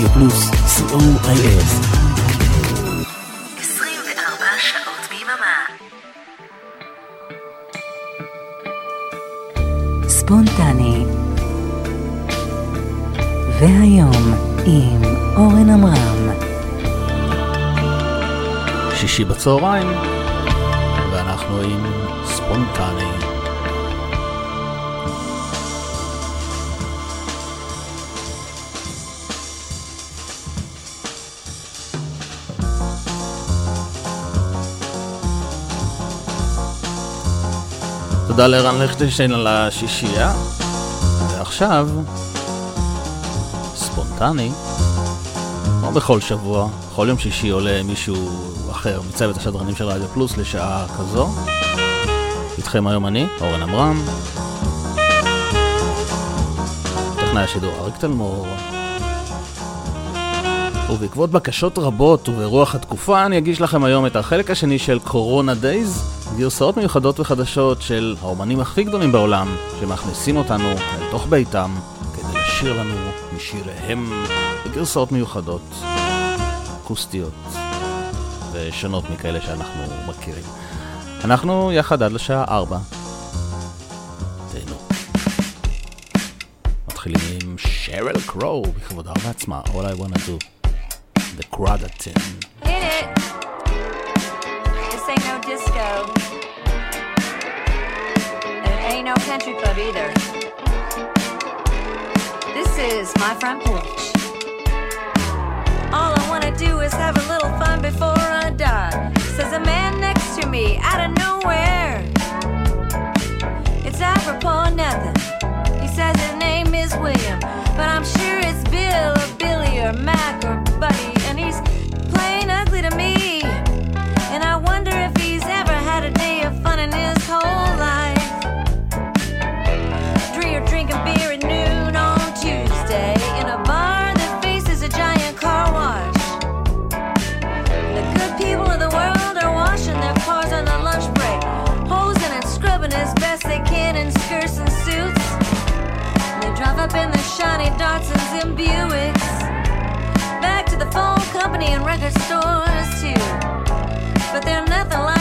רדיו פלוס, co.il. 24 שעות ביממה. ספונטני. והיום עם אורן עמרם. שישי בצהריים, ואנחנו עם ספונטני. תודה לערן ליכטנשטיין על השישייה, ועכשיו, ספונטני, כמו בכל שבוע, בכל יום שישי עולה מישהו אחר מצוות השדרנים של רדיו פלוס לשעה כזו. איתכם היום אני, אורן עמרם. טכנאי השידור אריק תלמור. ובעקבות בקשות רבות וברוח התקופה, אני אגיש לכם היום את החלק השני של קורונה דייז, גרסאות מיוחדות וחדשות של האומנים הכי גדולים בעולם, שמכניסים אותנו אל תוך ביתם כדי לשיר לנו משיריהם בגרסאות מיוחדות, אקוסטיות ושונות מכאלה שאנחנו מכירים. אנחנו יחד עד לשעה ארבע. תהנו. מתחילים עם שרל קרו בכבוד הרבה עצמה, All I wanna do. The Gradatin. No country club either. This is my front porch. All I wanna do is have a little fun before I die. Says a man next to me out of nowhere. It's apropos nothing. He says his name is William, shiny Datsuns and Buicks. Back to the phone company and record stores too. But they're nothing like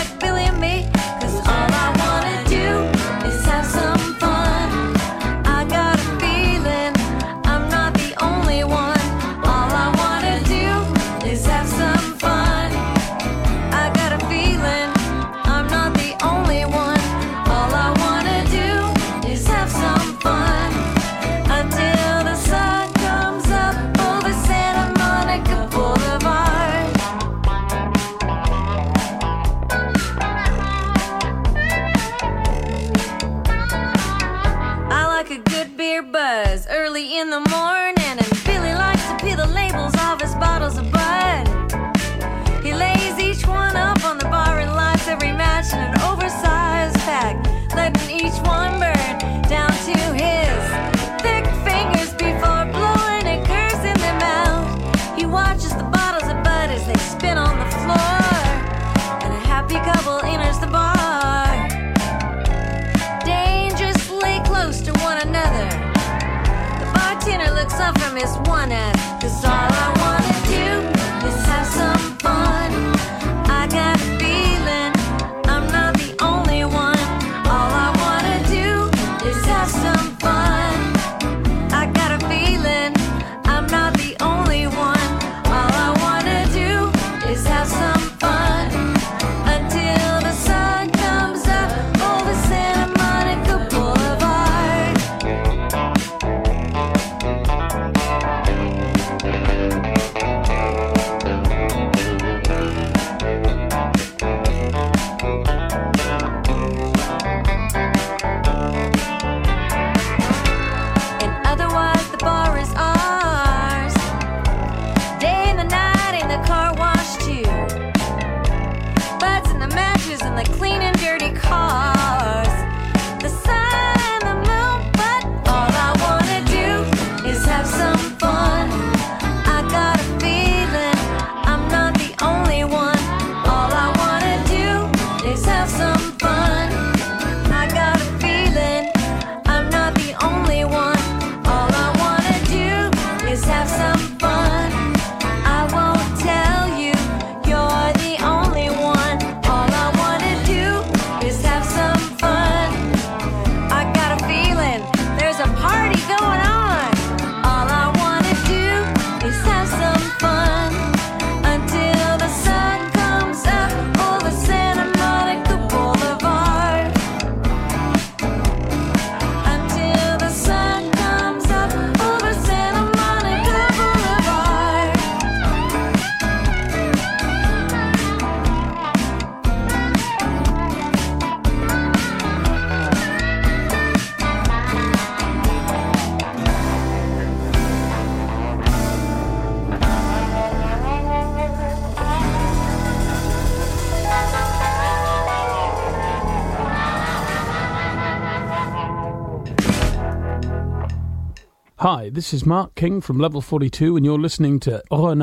looks up from his one eye, cause all I Hi, this is Mark King from Level 42, and you're listening to Oren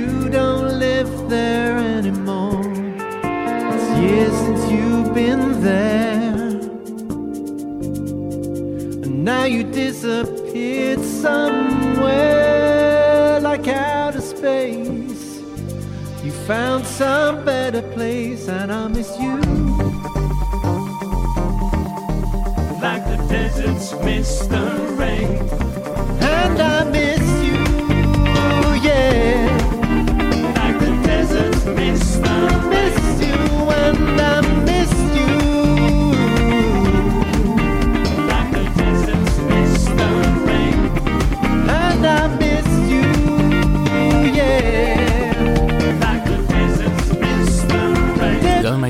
you don't live there anymore. It's years since you've been there. And now you disappeared somewhere like outer space. You found some better place, and I miss you. Like the deserts miss the rain, and I miss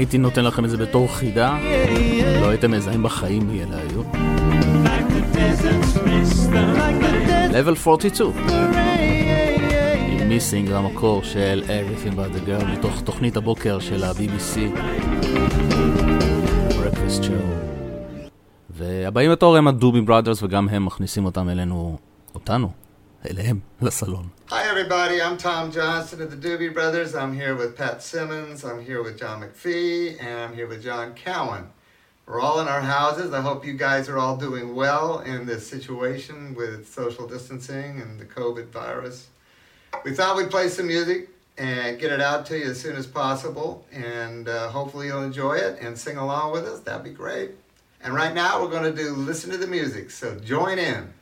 הייתי נותן לכם את זה בתור חידה, לא הייתם מזהים בחיים מי אלה היו. Level 42, rain. עם מיסינג למקור של Everything But the Girl, מתוך תוכנית הבוקר של ה-BBC, Breakfast Show. והבאים בתור הם הדובי בראדרס, וגם הם מכניסים אותם אלינו, אותנו, אליהם, לסלון. Hi everybody, I'm Tom Johnston of the Doobie Brothers. I'm here with Pat Simmons, I'm here with John McFee, and I'm here with John Cowan. We're all in our houses. I hope you guys are all doing well in this situation with social distancing and the COVID virus. We thought we'd play some music and get it out to you as soon as possible. And uh, hopefully you'll enjoy it and sing along with us. That'd be great. And right now we're going to do Listen to the Music. So join in.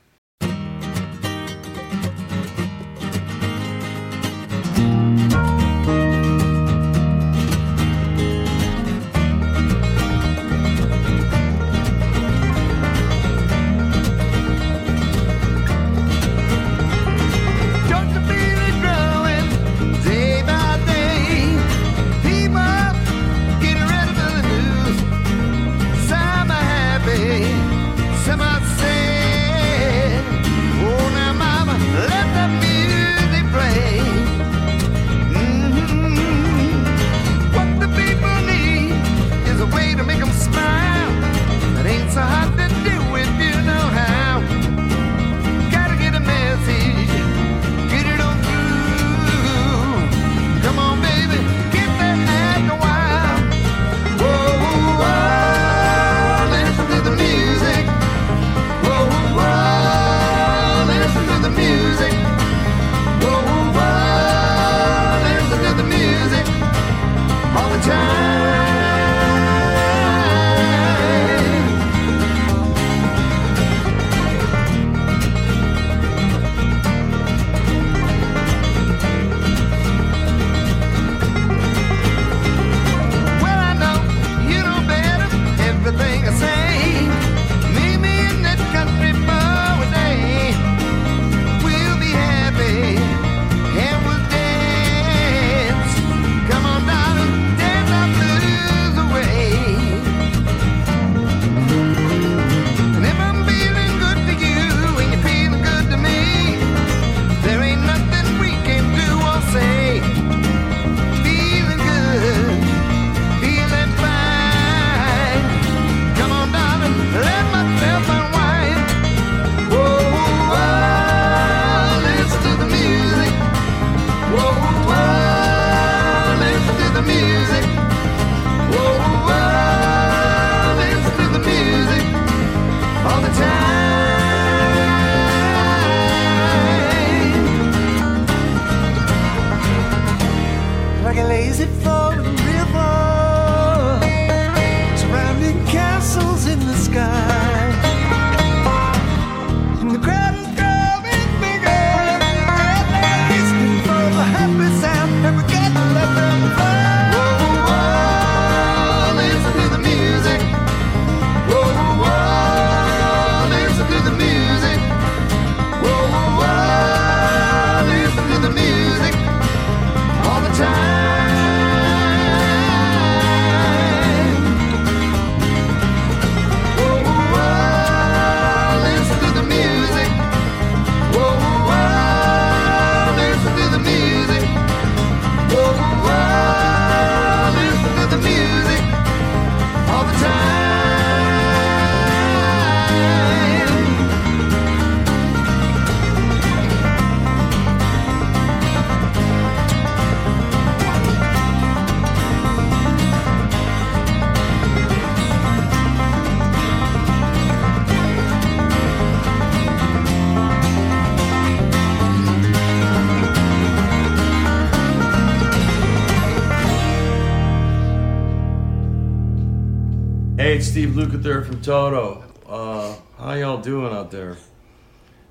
From Toto. Uh, how y'all doing out there?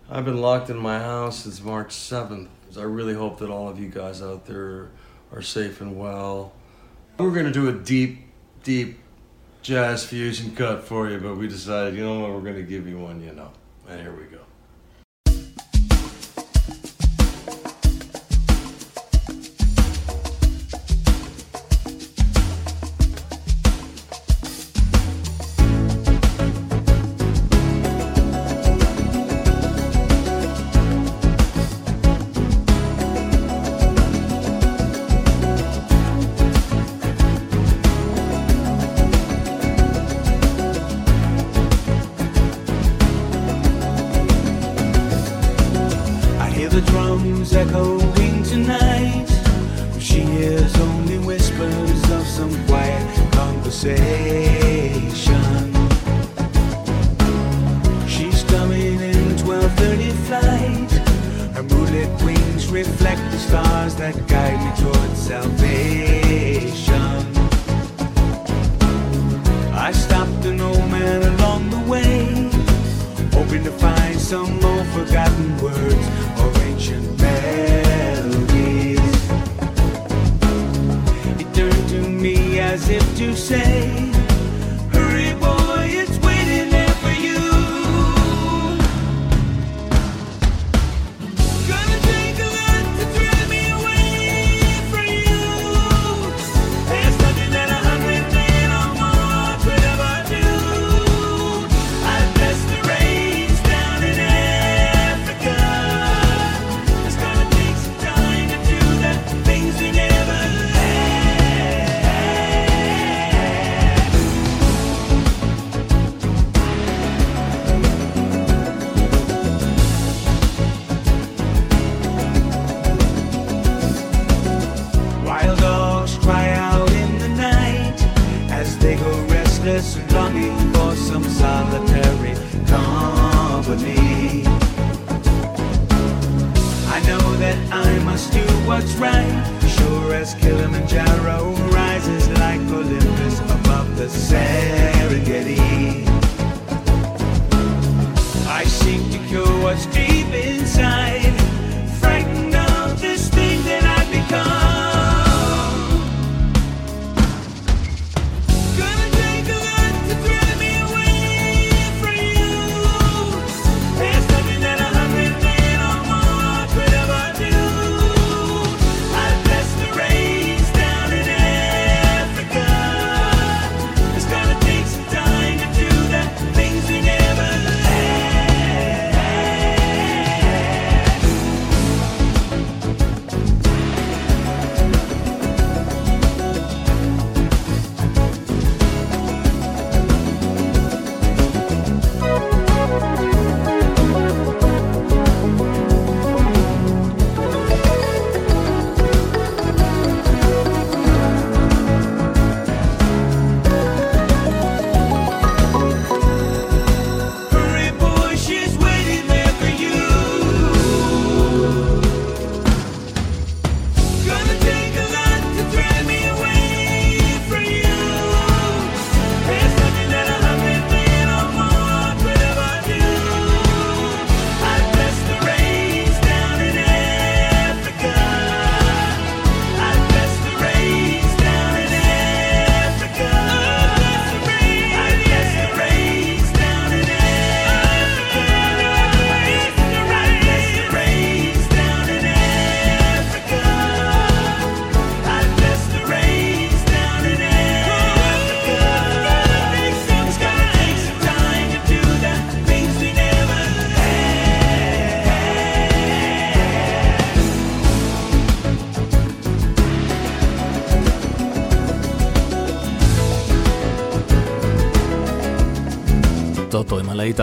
I've been locked in my house since March 7th. I really hope that all of you guys out there are safe and well. We're going to do a deep, deep jazz fusion cut for you, but we decided, you know what, we're going to give you one, you know. And here we go.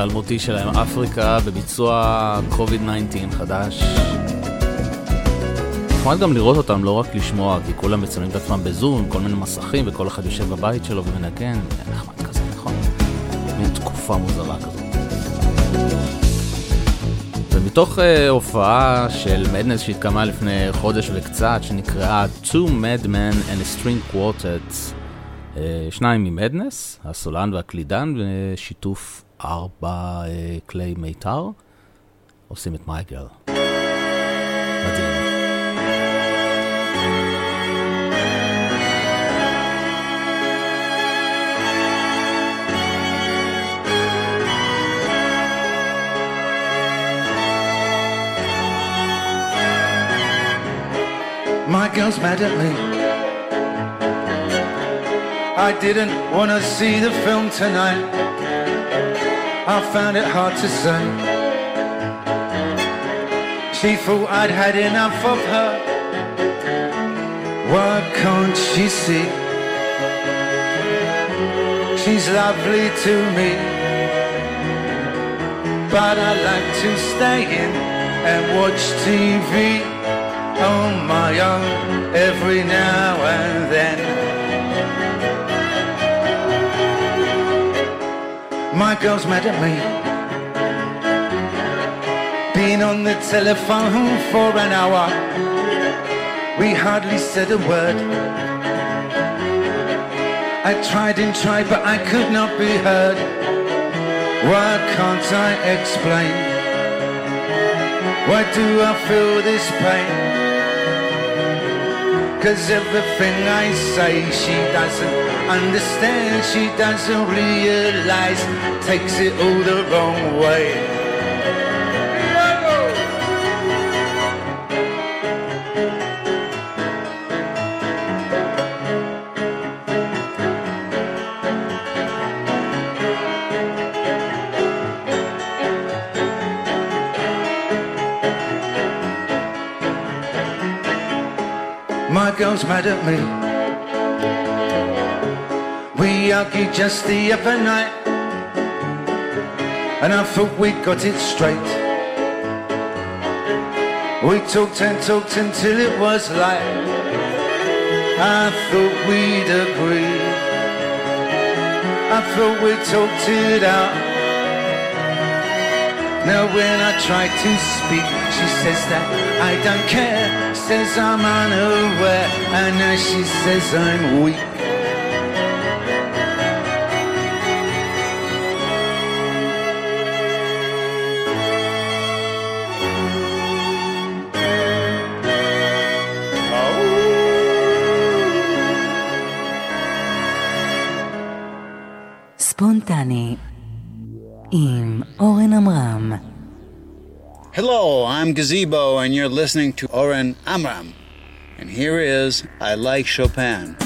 האלמותי שלהם, אפריקה, בביצוע COVID-19 חדש. נחמד גם לראות אותם, לא רק לשמוע, כי כולם מצלמים את עצמם בזום, עם כל מיני מסכים, וכל אחד יושב בבית שלו ומנגן, נחמד כזה, נכון? מין תקופה מוזרה כזאת. ומתוך uh, הופעה של מדנס שהתקמה לפני חודש וקצת, שנקראה Two Mad Men and a String Quartet, אה, שניים ממדנס, הסולן והקלידן, ושיתוף ארבע כלי מיתר, עושים את מייגר. מדהים. My girl's mad at me. I didn't want to see the film tonight. I found it hard to say. She thought I'd had enough of her. Why can't she see? She's lovely to me, but I like to stay in and watch TV on my own every now and then. My girl's mad at me. Been on the telephone for an hour. We hardly said a word. I tried and tried, but I could not be heard. Why can't I explain? Why do I feel this pain? Cause everything I say she doesn't understand, she doesn't realize, takes it all the wrong way. Mad at me. We argued just the other night, and I thought we got it straight. We talked and talked until it was light. I thought we'd agree. I thought we talked it out. Now when I try to speak, she says that I don't care. Says I'm unaware, and now she says I'm weak. Hello, and you're listening to Oren Amram. And here is I Like Chopin.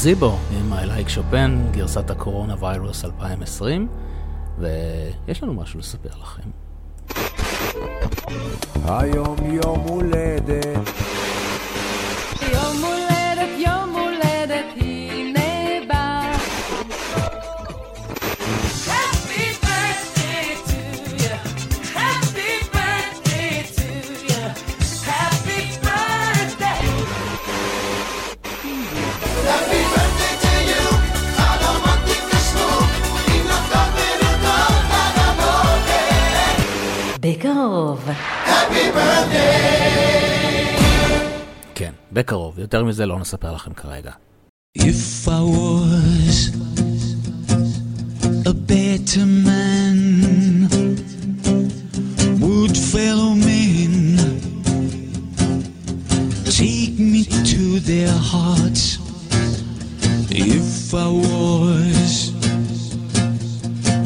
פלזיבו עם I like Chopin, גרסת הקורונה ויירוס 2020, ויש לנו משהו לספר לכם. היום יום הולדת בקרוב. Happy birthday! כן, בקרוב, יותר מזה לא נספר לכם כרגע. If I was a better man, would fellow men take me to their hearts? If I was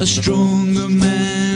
a stronger man.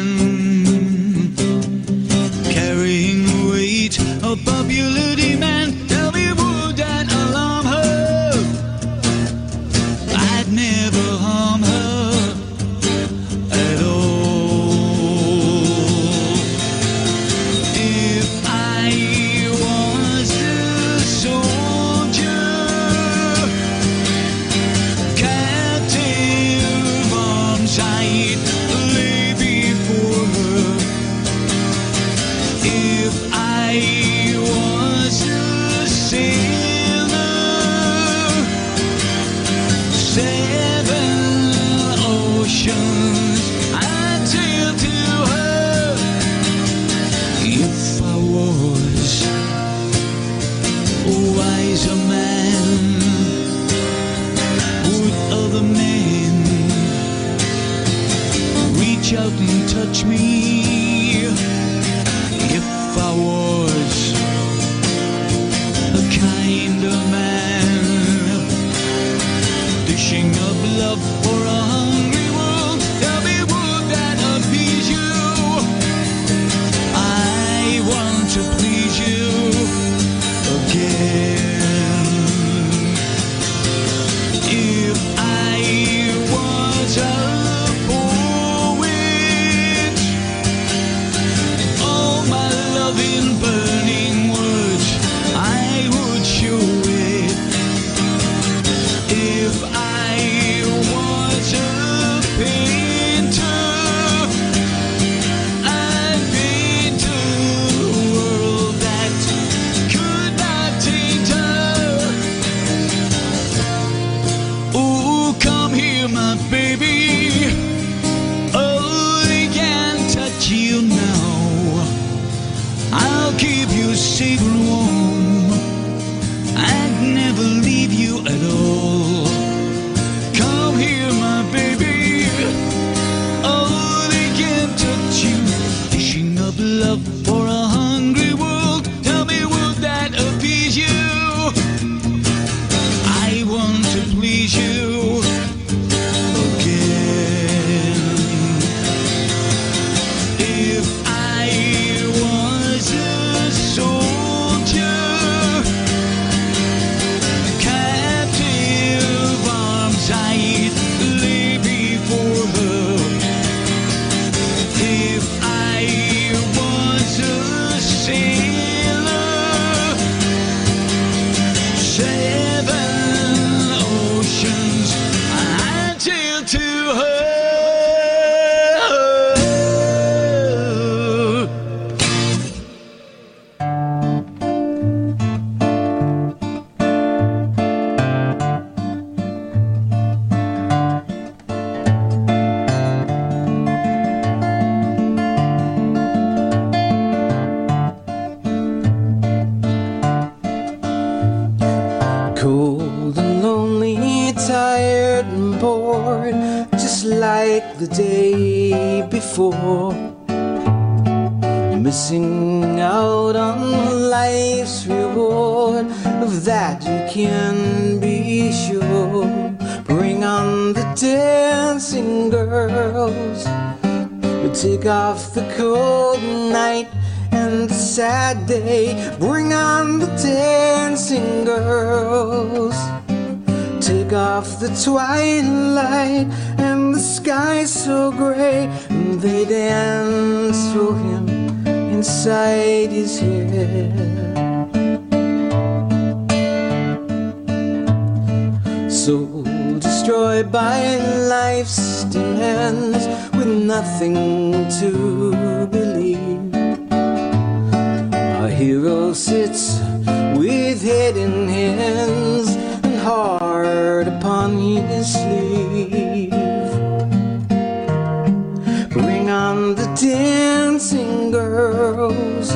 Girls,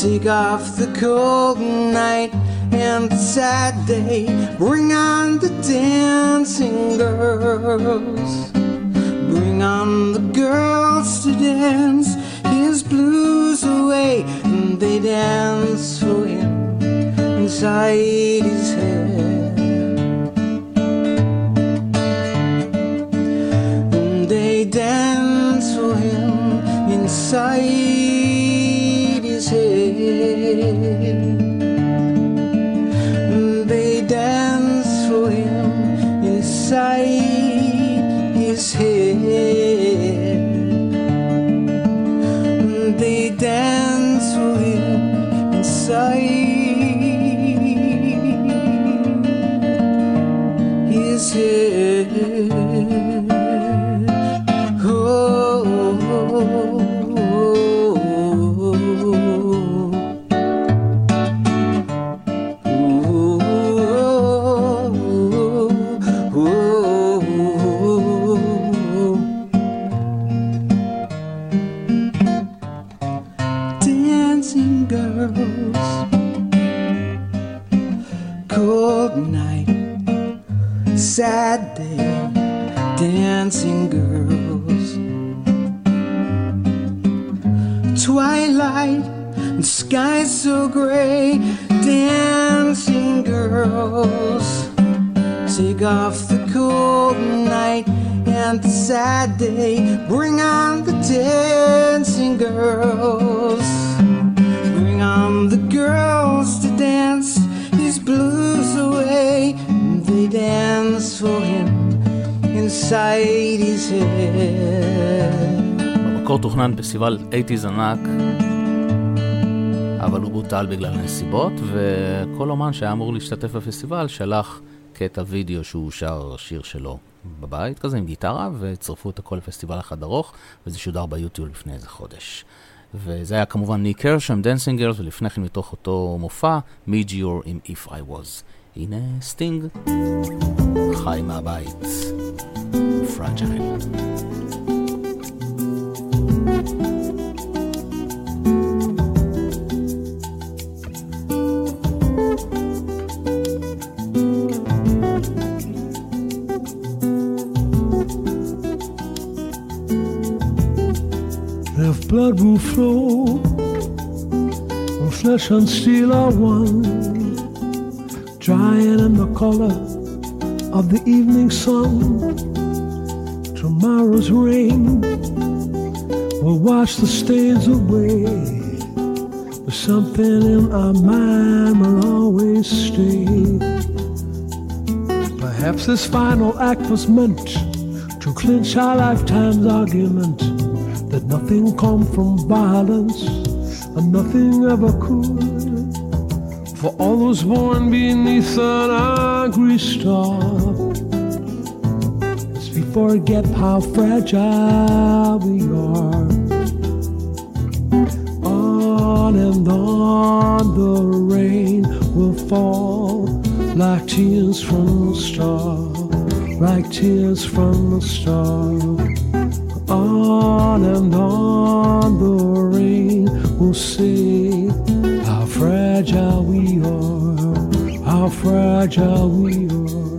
take off the cold night and the sad day. Bring on the dancing girls. Bring on the girls to dance his blues away. And they dance for him inside his head. Inside his head. They dance for him inside and sky so gray, dancing girls. Take off the cold night and the sad day. Bring on the dancing girls. Bring on the girls to dance his blues away. They dance for him inside his head. במקור תוכנן פסטיבל 80's ענק, אבל הוא בוטל בגלל הנסיבות, וכל אומן שהיה אמור להשתתף בפסטיבל שלח קטע וידאו שהוא שר שיר שלו בבית כזה עם גיטרה, וצרפו את הכל לפסטיבל אחד ארוך, וזה שודר ביוטיוב לפני איזה חודש. וזה היה כמובן ניק הרשם, דנסינג גרס, ולפני כן מתוך אותו מופע, מיג'יור עם If I Was. הנה סטינג, חי מהבית, פרג'ייל. If blood will flow, when flesh and steel are one, drying in the color of the evening sun, tomorrow's rain will wash the stains away. But something in our mind will always stay. Perhaps this final act was meant to clinch our lifetime's argument that nothing come from violence and nothing ever could. For all those born beneath an angry star, lest we forget how fragile we are. On and on the rain will fall like tears from a star, like tears from a star. On and on the rain will say how fragile we are, how fragile we are.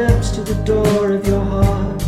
Steps to the door of your heart.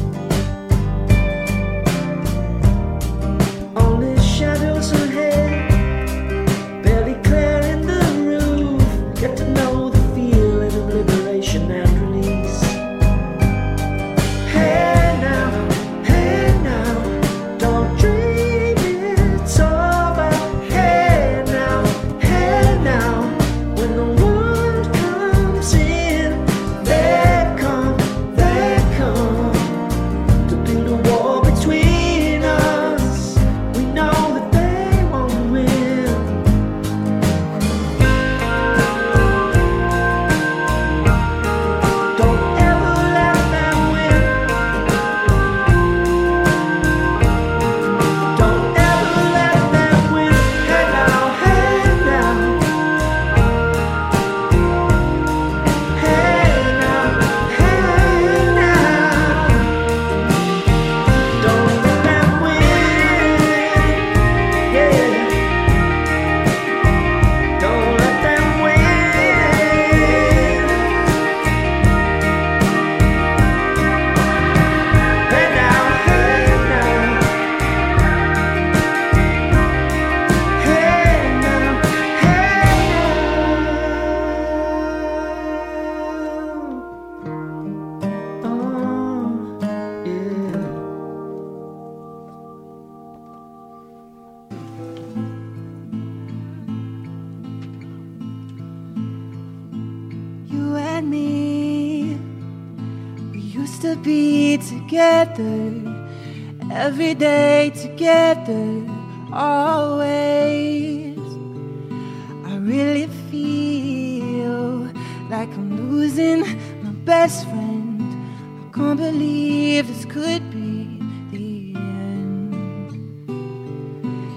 Really feel like I'm losing my best friend I can't believe this could be the end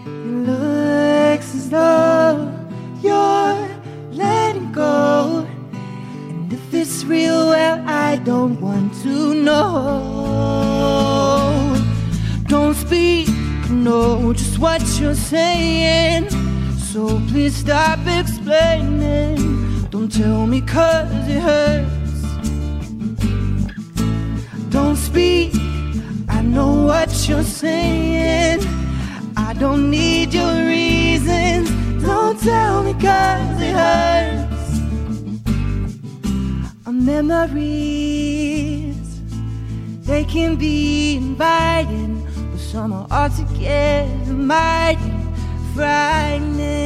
It looks as though you're letting go and if it's real, well, I don't want to know. Don't speak, know just what you're saying. So please stop explaining. Don't tell me cause it hurts. Don't speak, I know what you're saying. I don't need your reasons. Don't tell me cause it hurts are memories. They can be inviting, but some are altogether mighty frightening.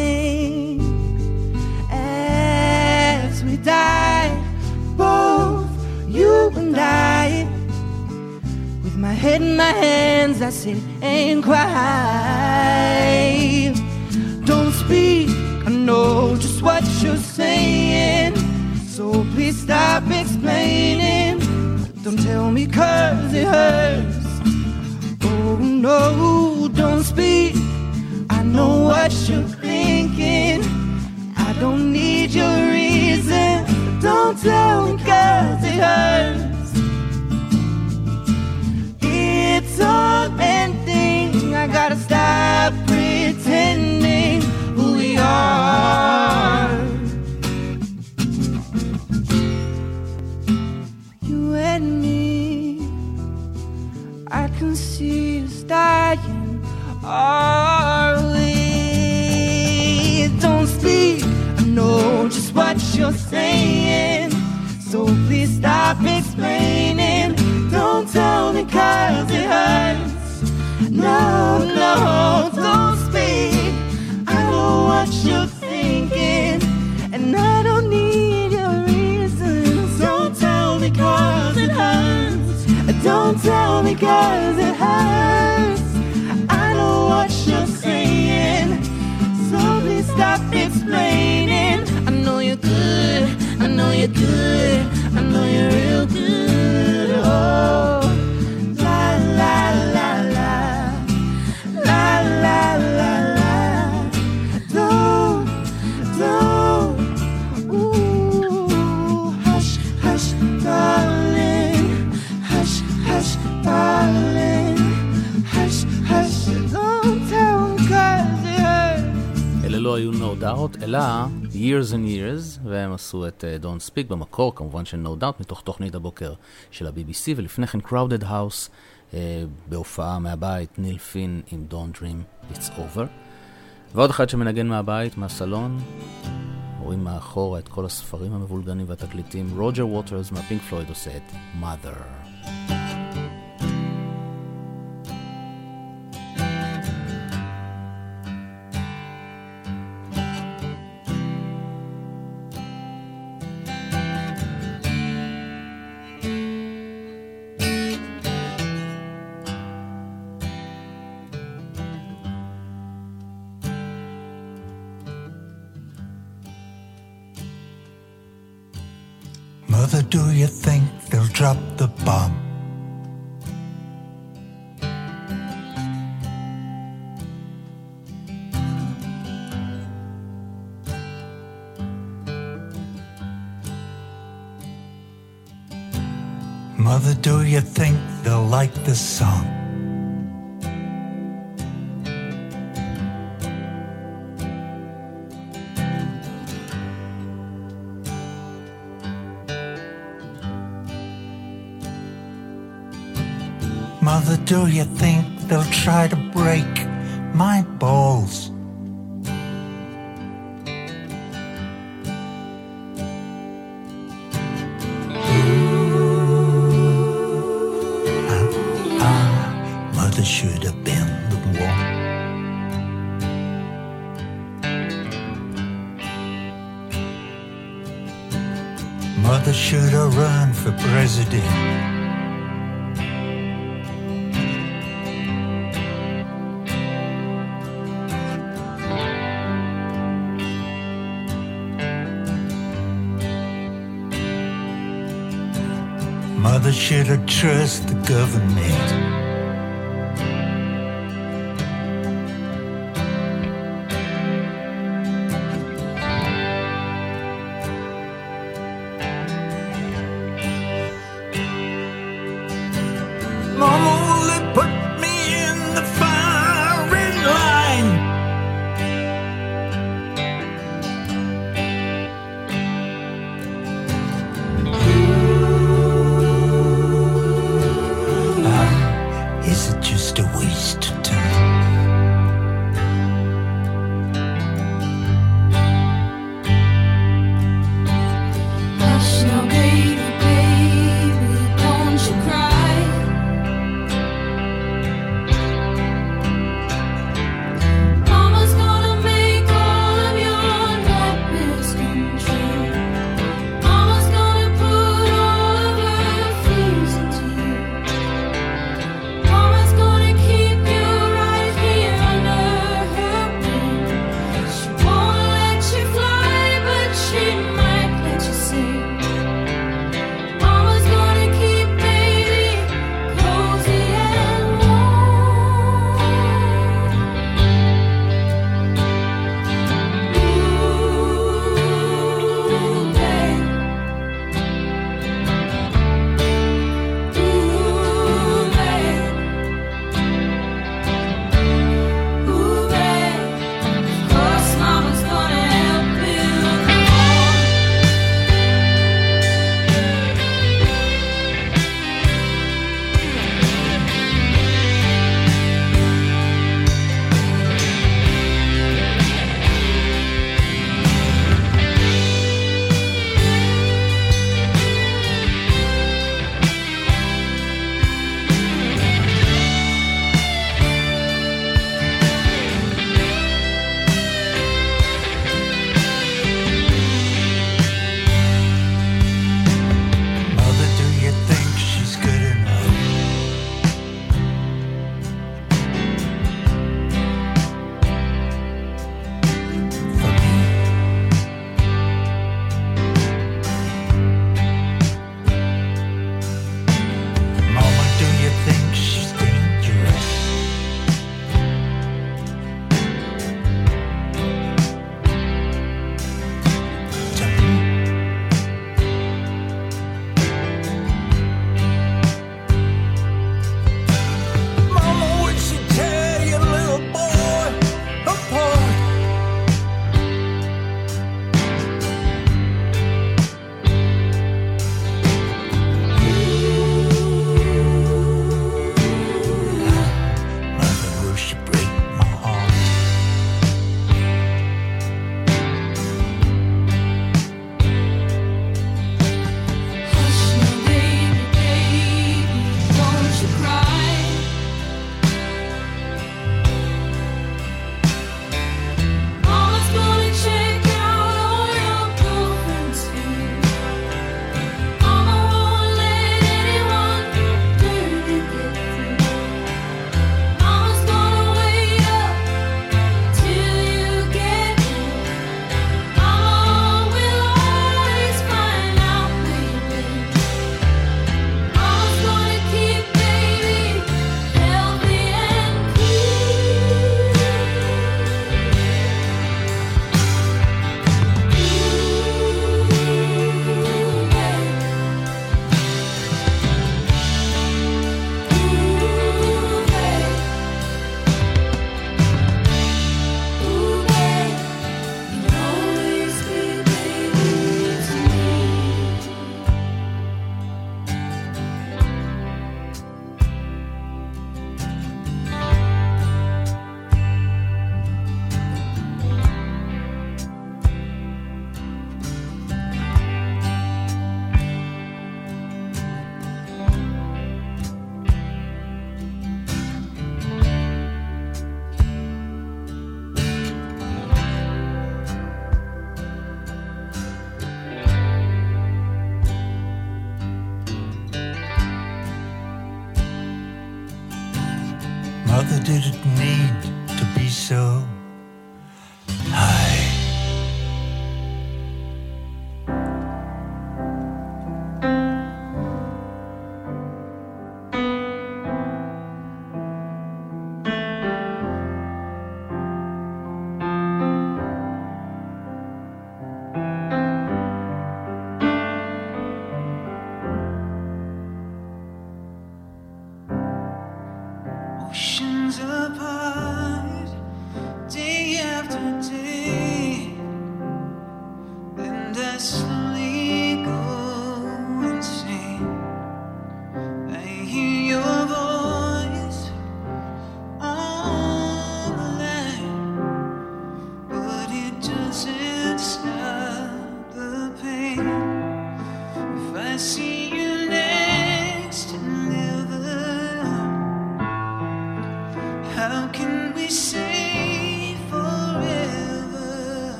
Die, both you and I, with my head in my hands, I sit and cry. Don't speak, I know just what you're saying. So please stop explaining. Don't tell me cause it hurts. Oh no, don't speak. I know what you're thinking. I don't need your. Don't tell me it hurts. It's all ending. I gotta stop pretending who we are. you and me. I can see us dying. Are we? Don't speak. I know just what you're saying. Stop explaining. Don't tell me cause it hurts. No, no, don't speak. I know what you're thinking. And I don't need your reasons. Don't tell me cause it hurts. Don't tell me cause it hurts. I know what you're saying. So please stop explaining. I know you're good. I know you're good. לא היו נורדאות, אלא Years and Years, והם עשו את uh, Don't Speak במקור, כמובן של No Doubt, מתוך תוכנית הבוקר של ה-BBC, ולפני כן Crowded House, uh, בהופעה מהבית, ניל פין עם Don't Dream It's Over. ועוד אחד שמנגן מהבית, מהסלון, רואים מאחורה את כל הספרים המבולגנים והתקליטים, רוג'ר ווטרס מהפינק פלויד עושה את Mother. You think they'll drop the bomb? Mother, do you think they'll like this song? You think they'll try to break my balls?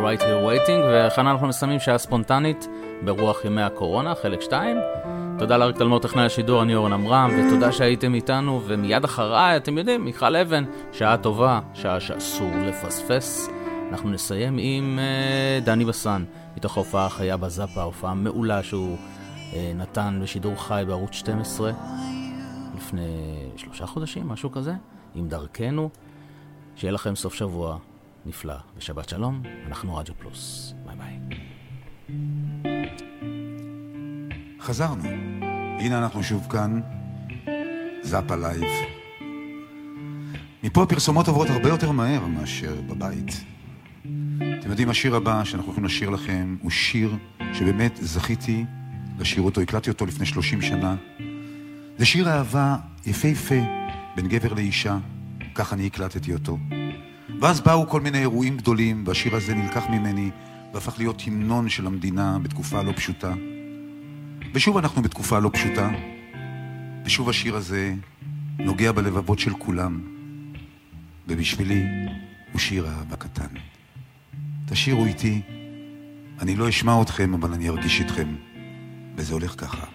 Right Here Waiting, וכאן אנחנו מסיימים שעה ספונטנית ברוח ימי הקורונה, חלק 2. תודה לאריק תלמור טכנאי השידור, אני אורן עמרם, ותודה שהייתם איתנו, ומיד אחריי, אתם יודעים, מיכל אבן, שעה טובה, שעה שאסור לפספס. אנחנו נסיים עם uh, דני בסן, מתוך ההופעה החיה בזאפה, הופעה מעולה שהוא uh, נתן בשידור חי בערוץ 12 לפני שלושה חודשים, משהו כזה, עם דרכנו. שיהיה לכם סוף שבוע נפלא, ושבת שלום, אנחנו רדיו פלוס. ביי ביי. חזרנו. הנה אנחנו שוב כאן, זאפה לייב. מפה הפרסומות עוברות הרבה יותר מהר מאשר בבית. אתם יודעים, השיר הבא שאנחנו הולכים לשיר לכם הוא שיר שבאמת זכיתי לשיר אותו, הקלטתי אותו לפני 30 שנה. זה שיר אהבה יפהפה בין גבר לאישה, כך אני הקלטתי אותו. ואז באו כל מיני אירועים גדולים, והשיר הזה נלקח ממני והפך להיות המנון של המדינה בתקופה לא פשוטה. ושוב אנחנו בתקופה לא פשוטה, ושוב השיר הזה נוגע בלבבות של כולם, ובשבילי הוא שיר אהבה קטן. תשאירו איתי, אני לא אשמע אתכם, אבל אני ארגיש איתכם, וזה הולך ככה.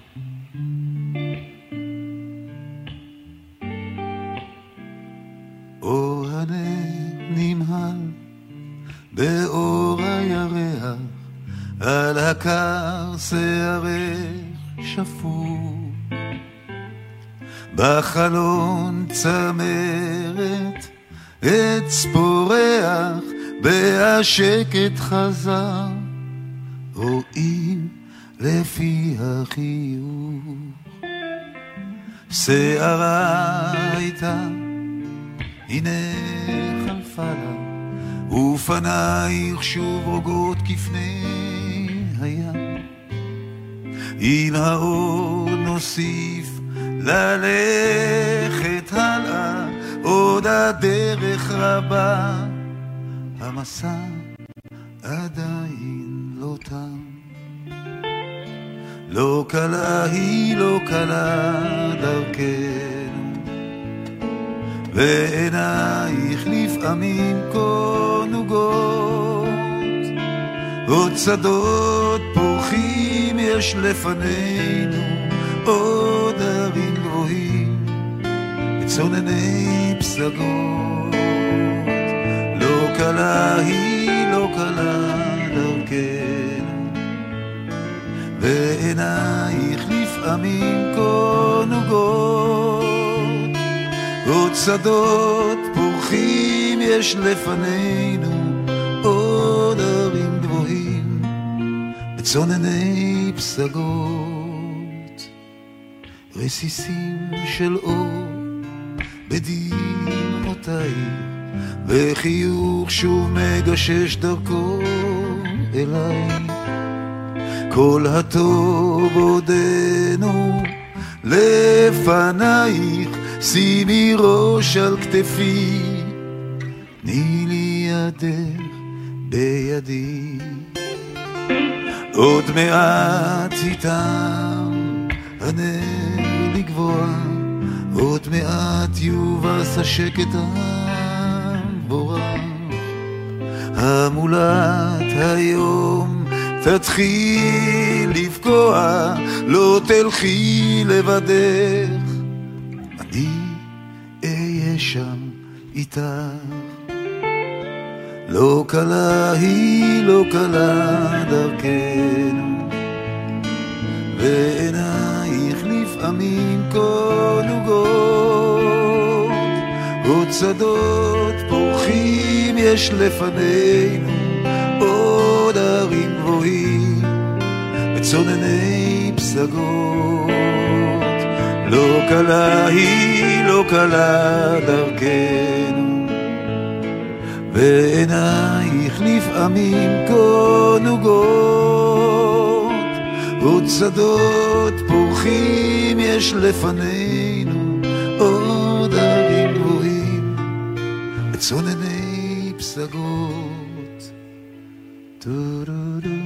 שפוך. בחלון צמרת עץ פורח, והשקט חזר, רואים לפי החיוך. שערה הייתה הנה חלפה לה, ופנייך שוב רוגות כפני. עם האור נוסיף ללכת הלאה, עוד הדרך רבה, המסע עדיין לא תם. לא קלה היא לא קלה דרכנו ועינייך לפעמים כה נוגות, עוד שדות יש לפנינו, עוד ערים גבוהים, מצונני פסגות. לא קלה היא לא קלה דרכנו, ועינייך לפעמים כה. עוד שדות פורחים יש לפנינו, עוד ערים גבוהים, בצונני פסגות, רסיסים של אור בדמעותייך, וחיוך שוב מגשש דרכו אליי. כל הטוב עודנו לפנייך, שימי ראש על כתפי, תני לי ידך בידי. עוד מעט איתם הנר לגבוה, עוד מעט יובס השקט המבורך. המולת היום תתחיל לפגוע, לא תלכי לבדך, אני אהיה שם איתך. לא קלה היא לא קלה דרכנו, ועינייך לפעמים כה נוגות, עוד שדות פורחים יש לפנינו, עוד ערים גבוהים, וצונני פסגות. לא קלה היא לא קלה דרכנו, ועינייך לפעמים כה נוגות, עוד שדות פורחים יש לפנינו, עוד ערים גבוהים, וצונני פסגות. טו-דו-דו